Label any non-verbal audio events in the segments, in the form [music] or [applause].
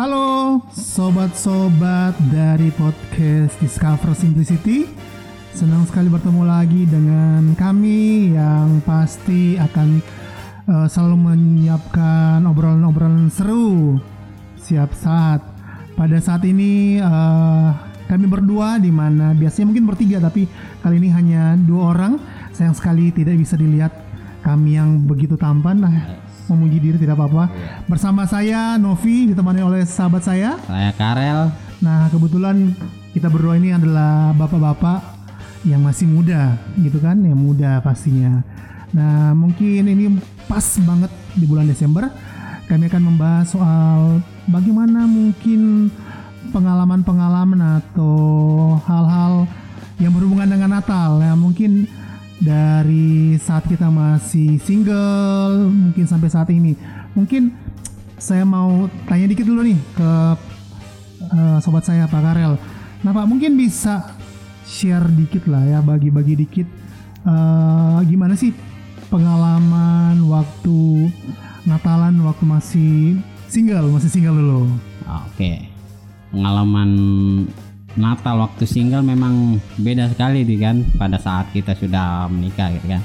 Halo sobat-sobat dari podcast Discover Simplicity. Senang sekali bertemu lagi dengan kami yang pasti akan uh, selalu menyiapkan obrolan-obrolan seru Siap saat. Pada saat ini uh, kami berdua di mana biasanya mungkin bertiga tapi kali ini hanya dua orang. Sayang sekali tidak bisa dilihat kami yang begitu tampan. Nah, memuji diri tidak apa-apa. Iya. bersama saya Novi ditemani oleh sahabat saya. Saya Karel. Nah kebetulan kita berdua ini adalah bapak-bapak yang masih muda gitu kan? Yang muda pastinya. Nah mungkin ini pas banget di bulan Desember. Kami akan membahas soal bagaimana mungkin pengalaman-pengalaman atau hal-hal yang berhubungan dengan Natal. Ya mungkin dari saat kita masih single mungkin sampai saat ini. Mungkin saya mau tanya dikit dulu nih ke uh, sobat saya Pak Karel. Nah Pak mungkin bisa share dikit lah ya bagi-bagi dikit. Uh, gimana sih pengalaman waktu Natalan waktu masih single masih single dulu? Oke. Okay pengalaman Natal waktu single memang beda sekali di kan pada saat kita sudah menikah gitu kan.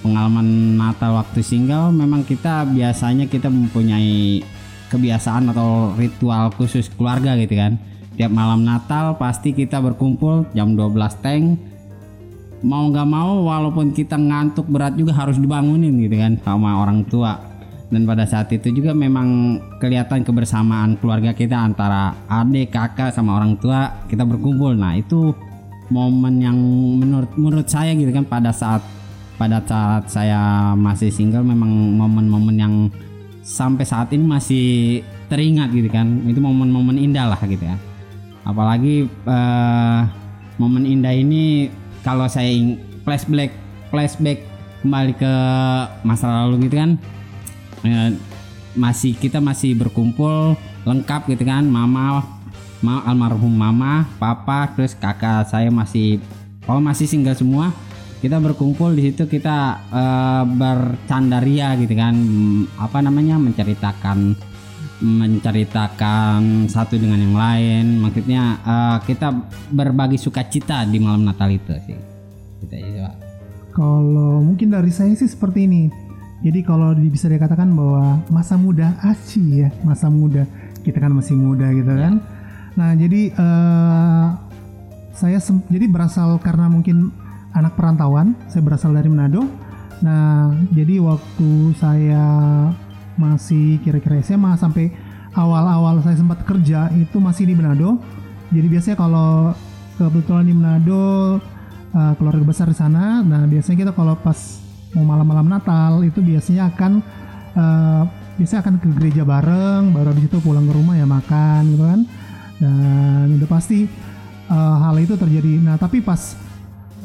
Pengalaman Natal waktu single memang kita biasanya kita mempunyai kebiasaan atau ritual khusus keluarga gitu kan. Tiap malam Natal pasti kita berkumpul jam 12 teng mau nggak mau walaupun kita ngantuk berat juga harus dibangunin gitu kan sama orang tua dan pada saat itu juga memang kelihatan kebersamaan keluarga kita antara adik kakak sama orang tua kita berkumpul. Nah itu momen yang menurut menurut saya gitu kan pada saat pada saat saya masih single memang momen-momen yang sampai saat ini masih teringat gitu kan. Itu momen-momen indah lah gitu ya. Apalagi uh, momen indah ini kalau saya flashback flashback kembali ke masa lalu gitu kan masih kita masih berkumpul lengkap gitu kan. Mama ma, almarhum mama papa terus kakak saya masih oh masih single semua. Kita berkumpul di situ kita uh, bercandaria gitu kan. Apa namanya? Menceritakan menceritakan satu dengan yang lain. Maksudnya uh, kita berbagi sukacita di malam Natal itu sih. Kita kalau mungkin dari saya sih seperti ini jadi kalau bisa dikatakan bahwa masa muda aci ya, masa muda kita kan masih muda gitu ya. kan. Nah jadi uh, saya jadi berasal karena mungkin anak perantauan, saya berasal dari Manado. Nah jadi waktu saya masih kira-kira SMA sampai awal-awal saya sempat kerja itu masih di Manado. Jadi biasanya kalau kebetulan di Manado uh, keluarga besar di sana, nah biasanya kita kalau pas mau malam-malam Natal itu biasanya akan uh, biasanya akan ke gereja bareng baru habis itu pulang ke rumah ya makan gitu kan. Dan udah pasti uh, hal itu terjadi. Nah tapi pas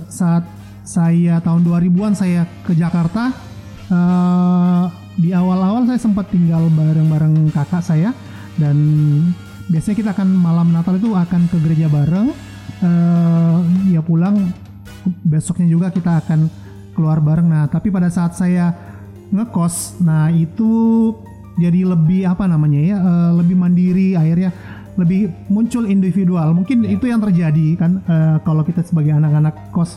saat saya tahun 2000-an saya ke Jakarta uh, di awal-awal saya sempat tinggal bareng-bareng kakak saya. Dan biasanya kita akan malam Natal itu akan ke gereja bareng. Uh, ya pulang besoknya juga kita akan keluar bareng. Nah, tapi pada saat saya ngekos, nah itu jadi lebih apa namanya ya, uh, lebih mandiri akhirnya lebih muncul individual. Mungkin yeah. itu yang terjadi kan uh, kalau kita sebagai anak-anak kos.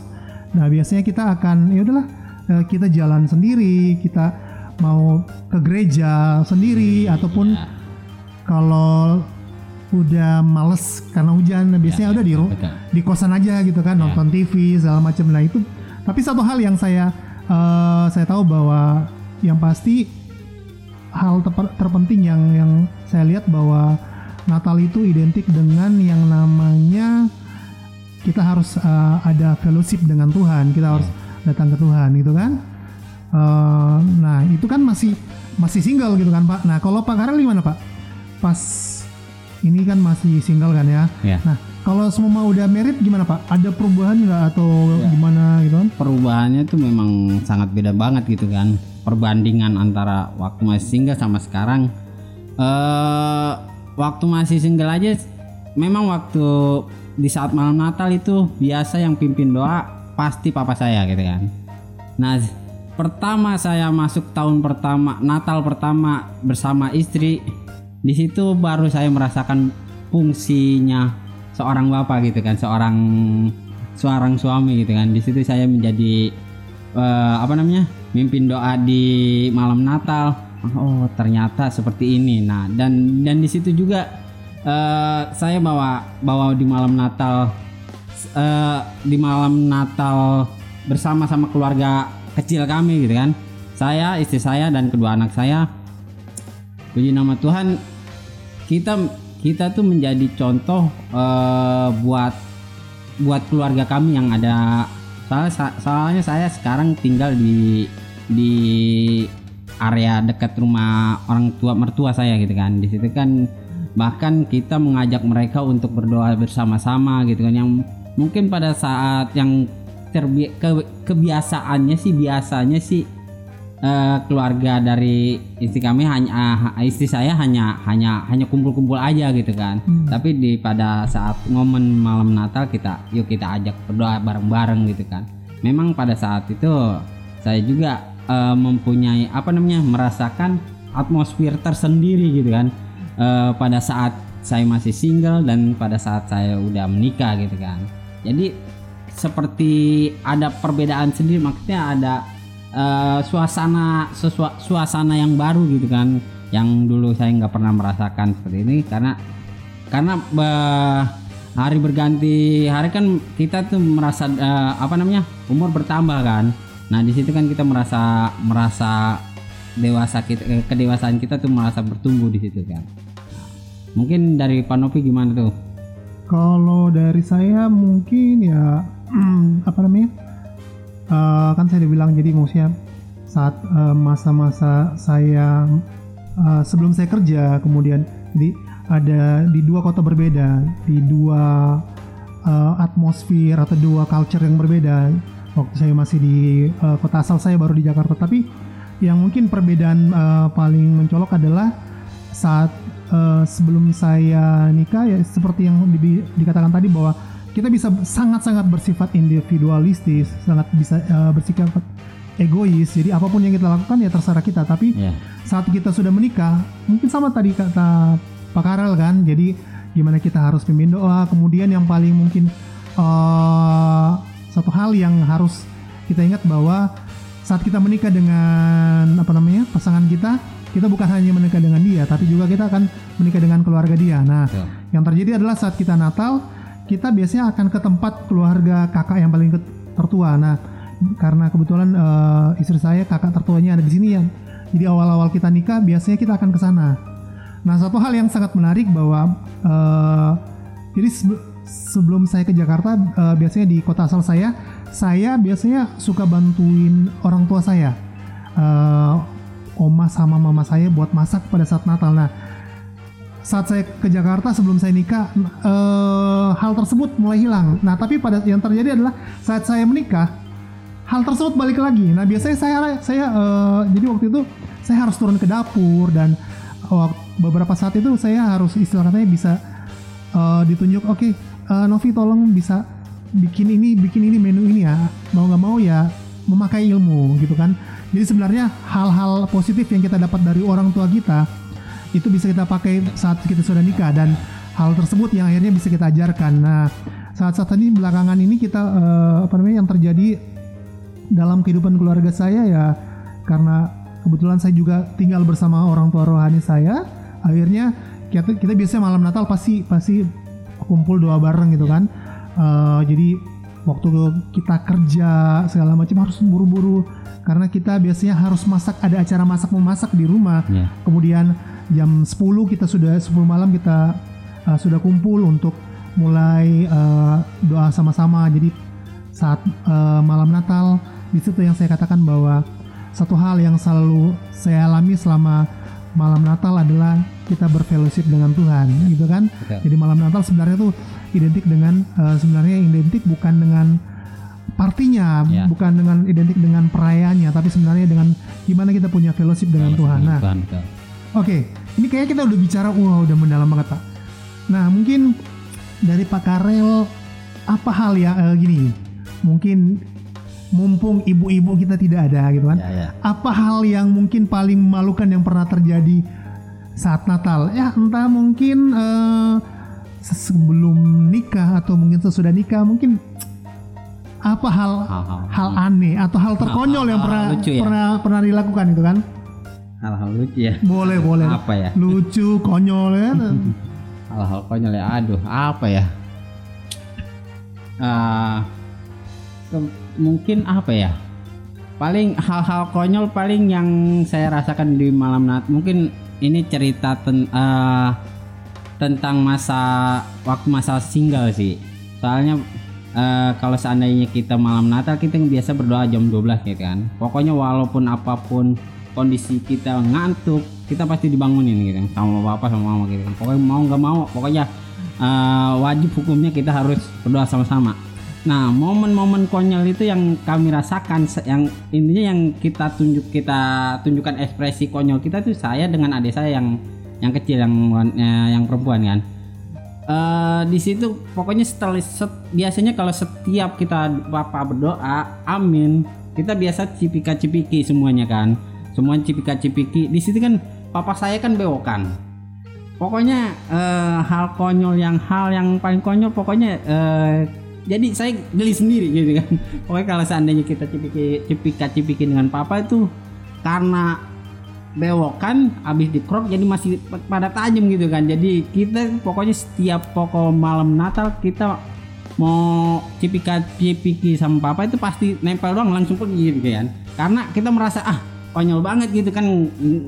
Nah, biasanya kita akan ya udahlah uh, kita jalan sendiri, kita mau ke gereja sendiri yeah. ataupun yeah. kalau udah males karena hujan nah biasanya yeah, udah di di kosan aja gitu kan yeah. nonton TV segala macam nah itu tapi satu hal yang saya uh, saya tahu bahwa yang pasti hal terpenting yang yang saya lihat bahwa Natal itu identik dengan yang namanya kita harus uh, ada fellowship dengan Tuhan, kita harus datang ke Tuhan gitu kan. Uh, nah itu kan masih masih single gitu kan Pak. Nah kalau Pak Karel gimana Pak? Pas ini kan masih single kan ya. Yeah. Nah kalau semua udah merit gimana Pak? Ada perubahan nggak atau ya. gimana gitu kan? Perubahannya tuh memang sangat beda banget gitu kan. Perbandingan antara waktu masih single sama sekarang. uh, waktu masih single aja, memang waktu di saat malam Natal itu biasa yang pimpin doa pasti papa saya gitu kan. Nah pertama saya masuk tahun pertama Natal pertama bersama istri di situ baru saya merasakan fungsinya seorang bapak gitu kan seorang seorang suami gitu kan. Di situ saya menjadi uh, apa namanya mimpin doa di malam Natal. Oh ternyata seperti ini. Nah dan dan di situ juga uh, saya bawa bawa di malam Natal uh, di malam Natal bersama sama keluarga kecil kami gitu kan. Saya istri saya dan kedua anak saya. Puji nama Tuhan kita kita tuh menjadi contoh uh, buat buat keluarga kami yang ada. Soalnya saya sekarang tinggal di di area dekat rumah orang tua mertua saya gitu kan. Di situ kan bahkan kita mengajak mereka untuk berdoa bersama-sama gitu kan. Yang mungkin pada saat yang terbi ke, kebiasaannya sih biasanya sih uh, keluarga dari istri kami hanya uh, istri saya hanya hanya hanya kumpul-kumpul aja gitu kan. Hmm. Tapi di pada saat momen malam Natal kita yuk kita ajak berdoa bareng-bareng gitu kan. Memang pada saat itu saya juga uh, mempunyai apa namanya merasakan atmosfer tersendiri gitu kan. Uh, pada saat saya masih single dan pada saat saya udah menikah gitu kan. Jadi seperti ada perbedaan sendiri maksudnya ada uh, suasana sesua, suasana yang baru gitu kan yang dulu saya nggak pernah merasakan seperti ini karena karena uh, hari berganti hari kan kita tuh merasa uh, apa namanya umur bertambah kan. Nah di situ kan kita merasa merasa dewasa kita kedewasaan kita tuh merasa bertumbuh di situ kan. Mungkin dari Panopi gimana tuh? Kalau dari saya mungkin ya [clears throat] apa namanya uh, kan saya dibilang jadi maksudnya saat eh, masa-masa uh, saya uh, sebelum saya kerja kemudian di ada di dua kota berbeda di dua uh, atmosfer atau dua culture yang berbeda. Waktu saya masih di uh, kota asal saya baru di Jakarta. Tapi yang mungkin perbedaan uh, paling mencolok adalah saat uh, sebelum saya nikah ya seperti yang di, dikatakan tadi bahwa kita bisa sangat-sangat bersifat individualistis, sangat bisa uh, bersifat egois. Jadi apa pun yang kita lakukan ya terserah kita. Tapi yeah. saat kita sudah menikah, mungkin sama tadi kata Pak Karel kan. Jadi gimana kita harus pimpin doa. Kemudian yang paling mungkin uh, satu hal yang harus kita ingat bahwa saat kita menikah dengan apa namanya pasangan kita, kita bukan hanya menikah dengan dia, tapi juga kita akan menikah dengan keluarga dia. Nah, yeah. yang terjadi adalah saat kita Natal kita biasanya akan ke tempat keluarga kakak yang paling tertua. Nah, karena kebetulan uh, istri saya kakak tertuanya ada di sini ya. Jadi awal-awal kita nikah biasanya kita akan ke sana. Nah, satu hal yang sangat menarik bahwa uh, jadi sebelum saya ke Jakarta uh, biasanya di kota asal saya, saya biasanya suka bantuin orang tua saya. Uh, oma sama mama saya buat masak pada saat Natal. Nah, saat saya ke Jakarta sebelum saya nikah uh, hal tersebut mulai hilang. Nah tapi pada yang terjadi adalah saat saya menikah hal tersebut balik lagi. Nah biasanya saya saya uh, jadi waktu itu saya harus turun ke dapur dan uh, beberapa saat itu saya harus istilah katanya bisa uh, ditunjuk oke okay, Novi tolong bisa bikin ini bikin ini menu ini ya mau nggak mau ya memakai ilmu gitu kan. Jadi sebenarnya hal-hal positif yang kita dapat dari orang tua kita itu bisa kita pakai saat kita sudah nikah dan hal tersebut yang akhirnya bisa kita ajarkan. Nah, saat-saat tadi belakangan ini kita uh, apa namanya yang terjadi dalam kehidupan keluarga saya ya karena kebetulan saya juga tinggal bersama orang tua rohani saya, akhirnya kita, kita biasanya malam Natal pasti pasti kumpul doa bareng gitu kan. Uh, jadi waktu kita kerja segala macam harus buru-buru karena kita biasanya harus masak ada acara masak memasak di rumah. Yeah. Kemudian jam 10 kita sudah 10 malam kita uh, sudah kumpul untuk mulai uh, doa sama-sama. Jadi saat uh, malam Natal di situ yang saya katakan bahwa satu hal yang selalu saya alami selama malam Natal adalah kita berfellowship dengan Tuhan, gitu kan? Betul. Jadi malam Natal sebenarnya tuh identik dengan uh, sebenarnya identik bukan dengan partinya, ya. bukan dengan identik dengan perayaannya, tapi sebenarnya dengan gimana kita punya fellowship dengan Tuhan. Nah, Oke, okay, ini kayaknya kita udah bicara, wah udah mendalam banget pak. Nah mungkin dari Pak Karel apa hal ya uh, gini, mungkin mumpung ibu-ibu kita tidak ada gitu kan, ya, ya. apa hal yang mungkin paling memalukan yang pernah terjadi saat Natal ya entah mungkin eh, sebelum nikah atau mungkin sesudah nikah mungkin apa hal Hal-hal. hal aneh atau hal terkonyol yang Hal-hal pernah lucu ya? pernah pernah dilakukan itu kan hal-hal lucu ya boleh boleh. Apa ya? Lucu konyol ya. Hal-hal konyol ya aduh apa ya? Ke- mungkin apa ya? Paling hal-hal konyol paling yang saya rasakan di malam Natal mungkin ini cerita ten- ah, tentang masa waktu masa single sih. Soalnya eh, kalau seandainya kita malam Natal kita biasa berdoa jam 12 gitu kan? Pokoknya walaupun apa pun kondisi kita ngantuk kita pasti dibangunin gitu sama bapak sama mama gitu. Pokoknya mau nggak mau pokoknya eh, wajib hukumnya kita harus berdoa sama-sama. Nah momen-momen konyol itu yang kami rasakan yang intinya yang kita tunjuk kita tunjukkan ekspresi konyol kita tuh saya dengan adik saya yang yang kecil yang eh, yang perempuan kan. Eh di situ pokoknya setelah set- biasanya kalau setiap kita bapak berdoa amin kita biasa cipika cipiki semuanya kan semua cipika cipiki di situ kan papa saya kan bewokan. Pokoknya eh, hal konyol yang hal yang paling konyol pokoknya eh, jadi saya geli sendiri gitu kan. [laughs] Pokoknya kalau seandainya kita cipiki cipika cipiki dengan papa itu karena bewokan habis dikrok jadi masih pada tajam gitu kan. Jadi kita pokoknya setiap pokok malam Natal kita mau cipika cipiki sama papa itu pasti nempel doang langsung pergi gitu kan. Karena kita merasa ah konyol banget gitu kan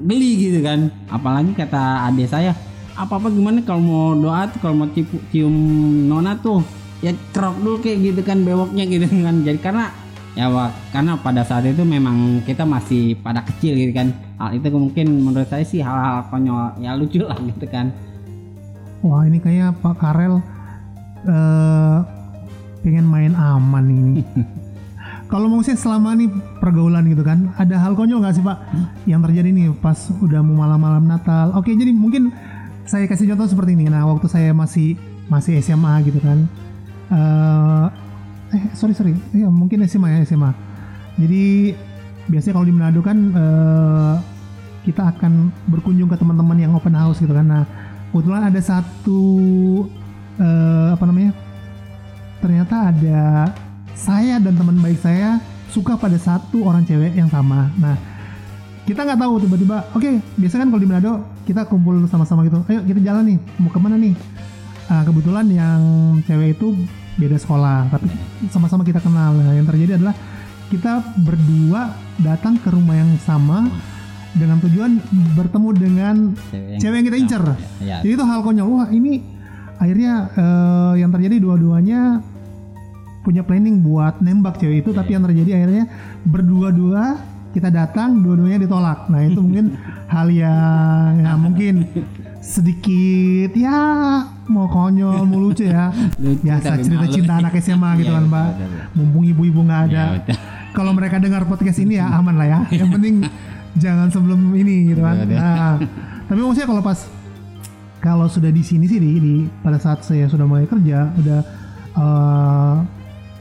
geli gitu kan. Apalagi kata adik saya apa apa gimana kalau mau doa tuh kalau mau cipu, cium nona tuh ya krok dulu kayak gitu kan bewoknya gitu kan. Jadi karena ya karena pada saat itu memang kita masih pada kecil gitu kan. Hal itu mungkin menurut saya sih hal-hal konyol ya lucu lah gitu kan. Wah ini kayak Pak Karel eh pengen main aman ini [laughs] kalau mau sih selama nih pergaulan gitu kan. Ada hal konyol nggak sih Pak yang terjadi nih pas udah mau malam-malam Natal? Oke jadi mungkin saya kasih contoh seperti ini. Nah waktu saya masih masih SMA gitu kan. Eh eh sorry sorry. Ya mungkin SMA ya SMA jadi biasanya kalau di Manado kan eh, kita akan berkunjung ke teman-teman yang open house gitu kan. Nah kebetulan ada satu eh, apa namanya ternyata ada saya dan teman baik saya suka pada satu orang cewek yang sama. Nah kita nggak tahu tiba-tiba oke biasa kan kalau di Manado kita kumpul sama-sama gitu. Ayo kita jalan nih mau ke mana nih? Ah, kebetulan yang cewek itu beda sekolah tapi sama-sama kita kenal. Nah, yang terjadi adalah kita berdua datang ke rumah yang sama dengan tujuan bertemu dengan cewek yang kita incer. Ya, jadi itu hal konyol. Wah ini akhirnya eh, yang terjadi dua-duanya punya planning buat nembak cewek itu tapi yang terjadi akhirnya berdua-dua kita datang dua-duanya ditolak. Nah itu mungkin [laughs] hal yang ya, mungkin sedikit ya mau konyol mau lucu ya. Biasa cerita cinta anak SMA gitu Iya, kan betul, mbak mumpung ibu-ibu nggak ada. Ya, betul. kalau mereka dengar podcast ini ya aman lah ya. Yang penting [laughs] jangan sebelum ini gitu kan. Betul. nah tapi maksudnya kalau pas kalau sudah di sini sih di, di- pada saat saya sudah mulai kerja udah eh,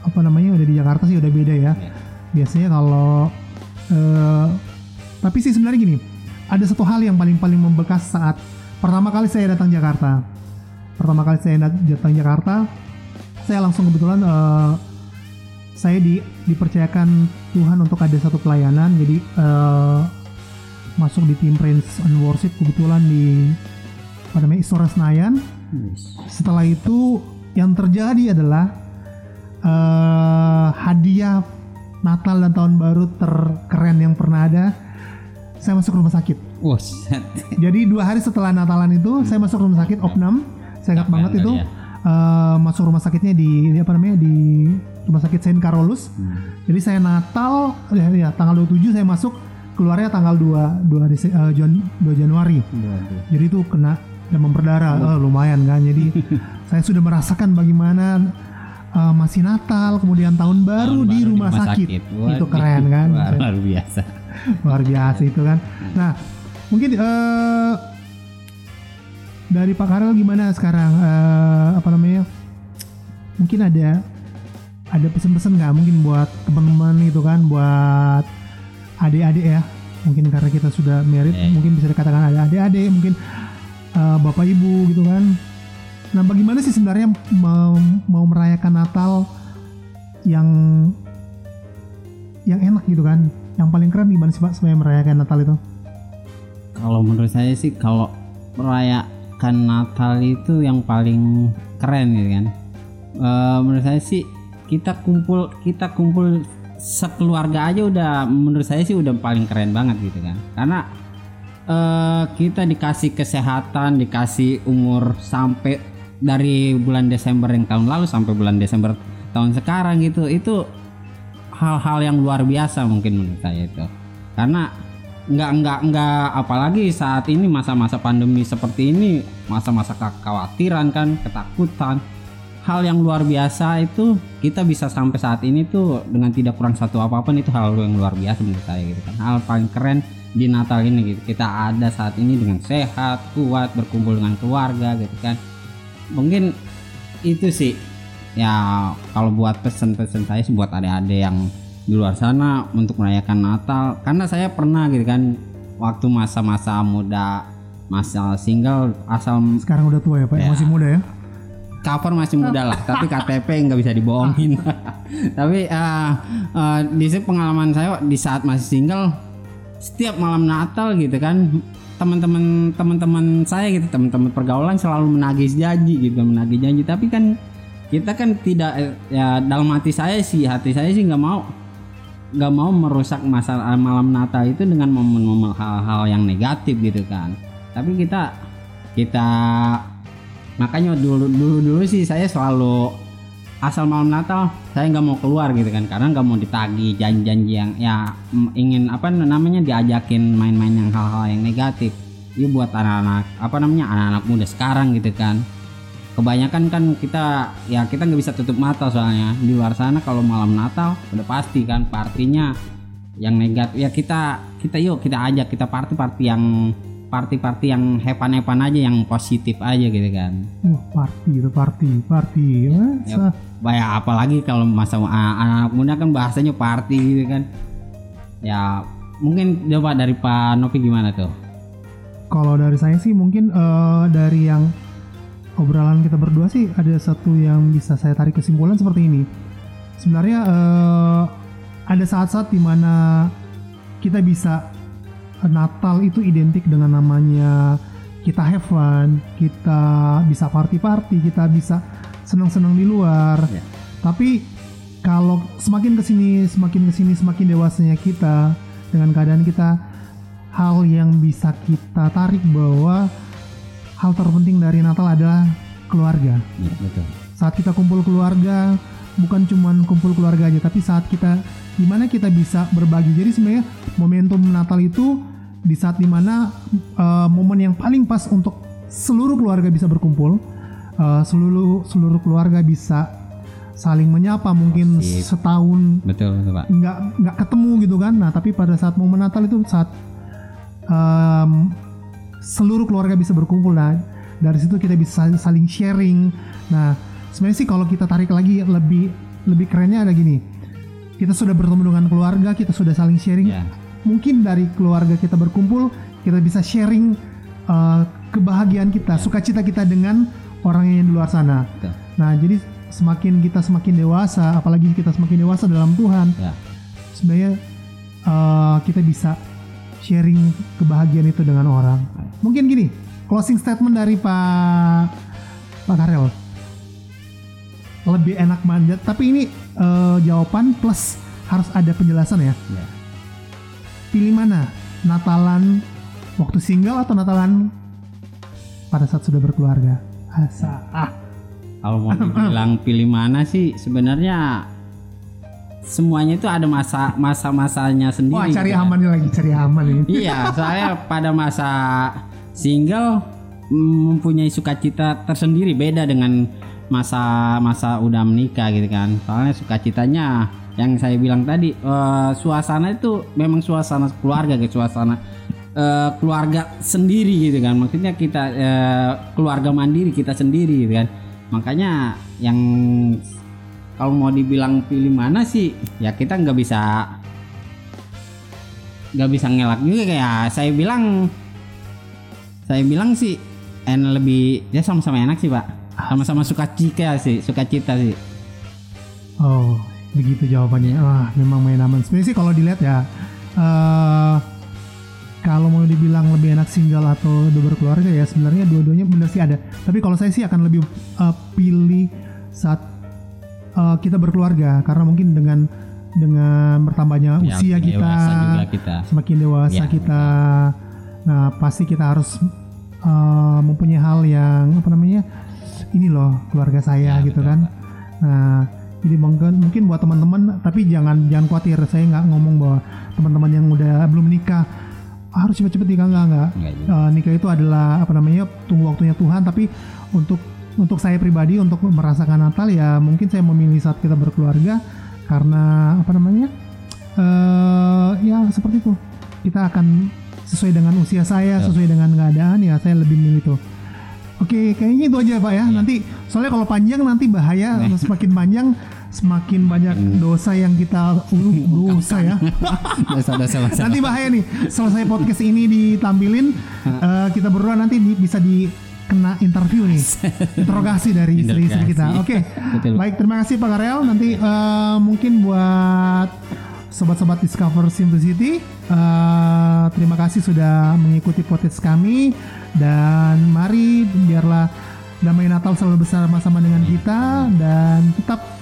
apa namanya udah di Jakarta sih udah beda ya. Iya. biasanya kalau eh, tapi sih sebenarnya gini ada satu hal yang paling paling membekas saat pertama kali saya datang Jakarta. Pertama kali saya dat- datang Jakarta saya langsung kebetulan eh, saya di, dipercayakan Tuhan untuk ada satu pelayanan. Jadi eh, masuk di tim Prince and Worship kebetulan di apa namanya Istora Senayan. Setelah itu yang terjadi adalah eh, hadiah Natal dan Tahun Baru terkeren yang pernah ada saya masuk rumah sakit. Wah, jadi dua hari setelah Natalan itu saya masuk rumah sakit Opnam. Saya ingat banget itu ya? eh, masuk rumah sakitnya di, di apa namanya di rumah sakit Saint Carolus. Hmm. jadi saya Natal ya, ya tanggal 27 saya masuk keluarnya tanggal 2 2 Dese- eh, Jan- 2 Januari. Waduh. jadi itu kena demam berdarah. Eh, lumayan kan. Jadi [laughs] saya sudah merasakan bagaimana eh, masih Natal kemudian tahun baru Tahun di baru rumah, sakit, Waduh. itu keren kan? luar biasa. [laughs] Luar biasa itu kan. Nah mungkin eh, dari Pak Karel gimana sekarang? Eh, apa namanya? Mungkin ada ada pesan-pesan nggak mungkin buat teman-teman gitu kan? Buat adik-adik ya? Mungkin karena kita sudah merit Eh. mungkin bisa dikatakan ada adik-adik mungkin uh, bapak ibu gitu kan nah bagaimana sih sebenarnya mau merayakan Natal yang yang enak gitu kan yang paling keren gimana sih pak supaya merayakan Natal itu Kalau menurut saya sih kalau merayakan Natal itu yang paling keren gitu kan. Eh, menurut saya sih kita kumpul kita kumpul sekeluarga aja udah menurut saya sih udah paling keren banget gitu kan. Karena eh, kita dikasih kesehatan, dikasih umur sampai dari bulan Desember yang tahun lalu sampai bulan Desember tahun sekarang gitu. Itu hal-hal yang luar biasa mungkin menurut saya itu. Karena nggak nggak nggak apalagi saat ini masa-masa pandemi seperti ini masa-masa kekhawatiran kan ketakutan hal yang luar biasa itu kita bisa sampai saat ini tuh dengan tidak kurang satu apa pun itu hal yang luar biasa menurut saya gitu kan hal paling keren di Natal ini gitu kita ada saat ini dengan sehat kuat berkumpul dengan keluarga gitu kan mungkin itu sih. Ya kalau buat pesen-pesen saya sih buat adik-adik yang di luar sana untuk merayakan Natal. Karena saya pernah gitu kan waktu masa-masa muda masa single asal sekarang udah tua ya pak? Ya. masih muda ya? Cover masih muda lah [laughs] tapi KTP nggak bisa dibohongin. [laughs] Tapi eh, eh, di sini pengalaman saya di saat masih single setiap malam Natal gitu kan teman-teman teman-teman saya gitu teman-teman pergaulan selalu menagih janji gitu menagih janji. Tapi kan kita kan tidak ya dalam hati saya sih hati saya sih nggak mau nggak mau merusak masa eh, malam Natal itu dengan momen-momen hal-hal yang negatif gitu kan. Tapi kita kita makanya dulu dulu dulu sih saya selalu asal malam Natal saya nggak mau keluar gitu kan karena nggak mau ditagi janji-janji yang ya ingin apa namanya diajakin main-main yang hal-hal yang negatif. Itu buat anak-anak apa namanya anak-anak muda sekarang gitu kan. Kebanyakan kan kita ya kita nggak bisa tutup mata soalnya. Di luar sana kalau malam Natal udah pasti kan partinya yang negatif. Ya kita kita yuk kita ajak kita party party yang party party yang hepan hepan aja yang positif aja gitu kan. Wah party itu party party ya, Masa? ya apalagi kalau masa anak-anak muda kan bahasanya party gitu kan. Ya mungkin coba dari Pak Novi gimana tuh? Kalau dari saya sih mungkin eh, dari yang obrolan kita berdua sih ada satu yang bisa saya tarik kesimpulan seperti ini. Sebenarnya eh, ada saat-saat di mana kita bisa Natal itu identik dengan namanya kita have fun, kita bisa party-party, kita bisa senang-senang di luar. Ya. Tapi kalau semakin ke sini, semakin ke sini, semakin dewasanya kita dengan keadaan kita hal yang bisa kita tarik bahwa hal terpenting dari Natal adalah keluarga. ya, betul Saat kita kumpul keluarga, bukan cuman kumpul keluarga aja, tapi saat kita di mana kita bisa berbagi. Jadi sebenarnya momentum Natal itu di saat di mana eh, momen yang paling pas untuk seluruh keluarga bisa berkumpul, eh, seluruh seluruh keluarga bisa saling menyapa mungkin Sip. setahun. Betul betul Pak. Nggak nggak ketemu gitu kan. Nah tapi pada saat momen Natal itu saat em, seluruh keluarga bisa berkumpul. Nah dari situ kita bisa sal- saling sharing. Nah sebenarnya sih kalau kita tarik lagi lebih lebih kerennya ada gini. Kita sudah bertemu dengan keluarga kita sudah saling sharing. Ya mungkin dari keluarga kita berkumpul kita bisa sharing eh, kebahagiaan kita sukacita kita dengan orang yang di luar sana betul nah jadi semakin kita semakin dewasa apalagi kita semakin dewasa dalam Tuhan ya sebenarnya uh, kita bisa sharing kebahagiaan itu dengan orang. Mungkin gini, closing statement dari Pak Pak Karel. Lebih enak manjat, tapi ini uh, jawaban plus harus ada penjelasan ya. ya Pilih mana? Natalan waktu single atau Natalan pada saat sudah berkeluarga? Asa. Ah, kalau mau dibilang pilih mana sih sebenarnya semuanya itu ada masa masa masanya sendiri wah cari kan. lagi, cari aman ini. iya saya pada masa single mempunyai sukacita tersendiri beda dengan masa masa udah menikah gitu kan soalnya sukacitanya yang saya bilang tadi eh, suasana itu memang suasana keluarga gitu suasana eh, keluarga sendiri gitu kan. Maksudnya kita eh, keluarga mandiri kita sendiri gitu kan. Makanya yang kalau mau dibilang pilih mana sih ya kita nggak bisa nggak bisa ngelak juga kayak saya bilang saya bilang sih enak lebih ya sama-sama enak sih pak. Sama-sama suka cita sih suka cita sih. Oh, begitu jawabannya. Wah, memang main aman. Sebenarnya sih kalau dilihat ya, eh kalau mau dibilang lebih enak single atau udah berkeluarga ya sebenarnya dua-duanya benar sih ada. Tapi kalau saya sih akan lebih eh, pilih saat eh, kita berkeluarga karena mungkin dengan dengan bertambahnya Ya, usia kita, kita semakin dewasa Ya, kita, nah pasti kita harus eh, mempunyai hal yang apa namanya ini loh keluarga saya Ya, gitu betul, kan. Pak. Nah, jadi mungkin mungkin buat teman-teman, tapi jangan jangan khawatir. Saya nggak ngomong bahwa teman-teman yang udah belum nikah harus cepet-cepet nikah nggak nggak. Eh, nikah itu adalah apa namanya tunggu waktunya Tuhan. Tapi untuk untuk saya pribadi untuk merasakan Natal ya mungkin saya memilih saat kita berkeluarga karena apa namanya eh ya seperti itu kita akan sesuai dengan usia saya Ya. sesuai dengan keadaan ya saya lebih milih itu. Oke, kayaknya itu aja Pak ya. Nanti soalnya kalau panjang nanti bahaya Nih. semakin panjang semakin banyak dosa yang kita uh, [laughs] dosa ya. [laughs] dosa-dosa masa nanti bahaya nih. Selesai podcast ini ditampilin eh, kita berdua nanti di- bisa dikena interview nih. [laughs] Interogasi dari istri-istri kita. Oke. Betul. Baik, terima kasih Pak Karel. Nanti eh, mungkin buat sobat-sobat Discover Simplicity, eh, terima kasih sudah mengikuti podcast kami dan mari biarlah damai Natal selalu bersama-sama dengan kita dan tetap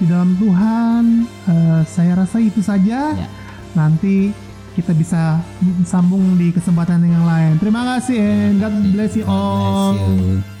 di dalam Tuhan. Eh, saya rasa itu saja. Ya. Nanti kita bisa sambung di kesempatan yang lain. Terima kasih and God bless you all. Bless you.